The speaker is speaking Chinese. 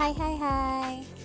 嗨嗨嗨。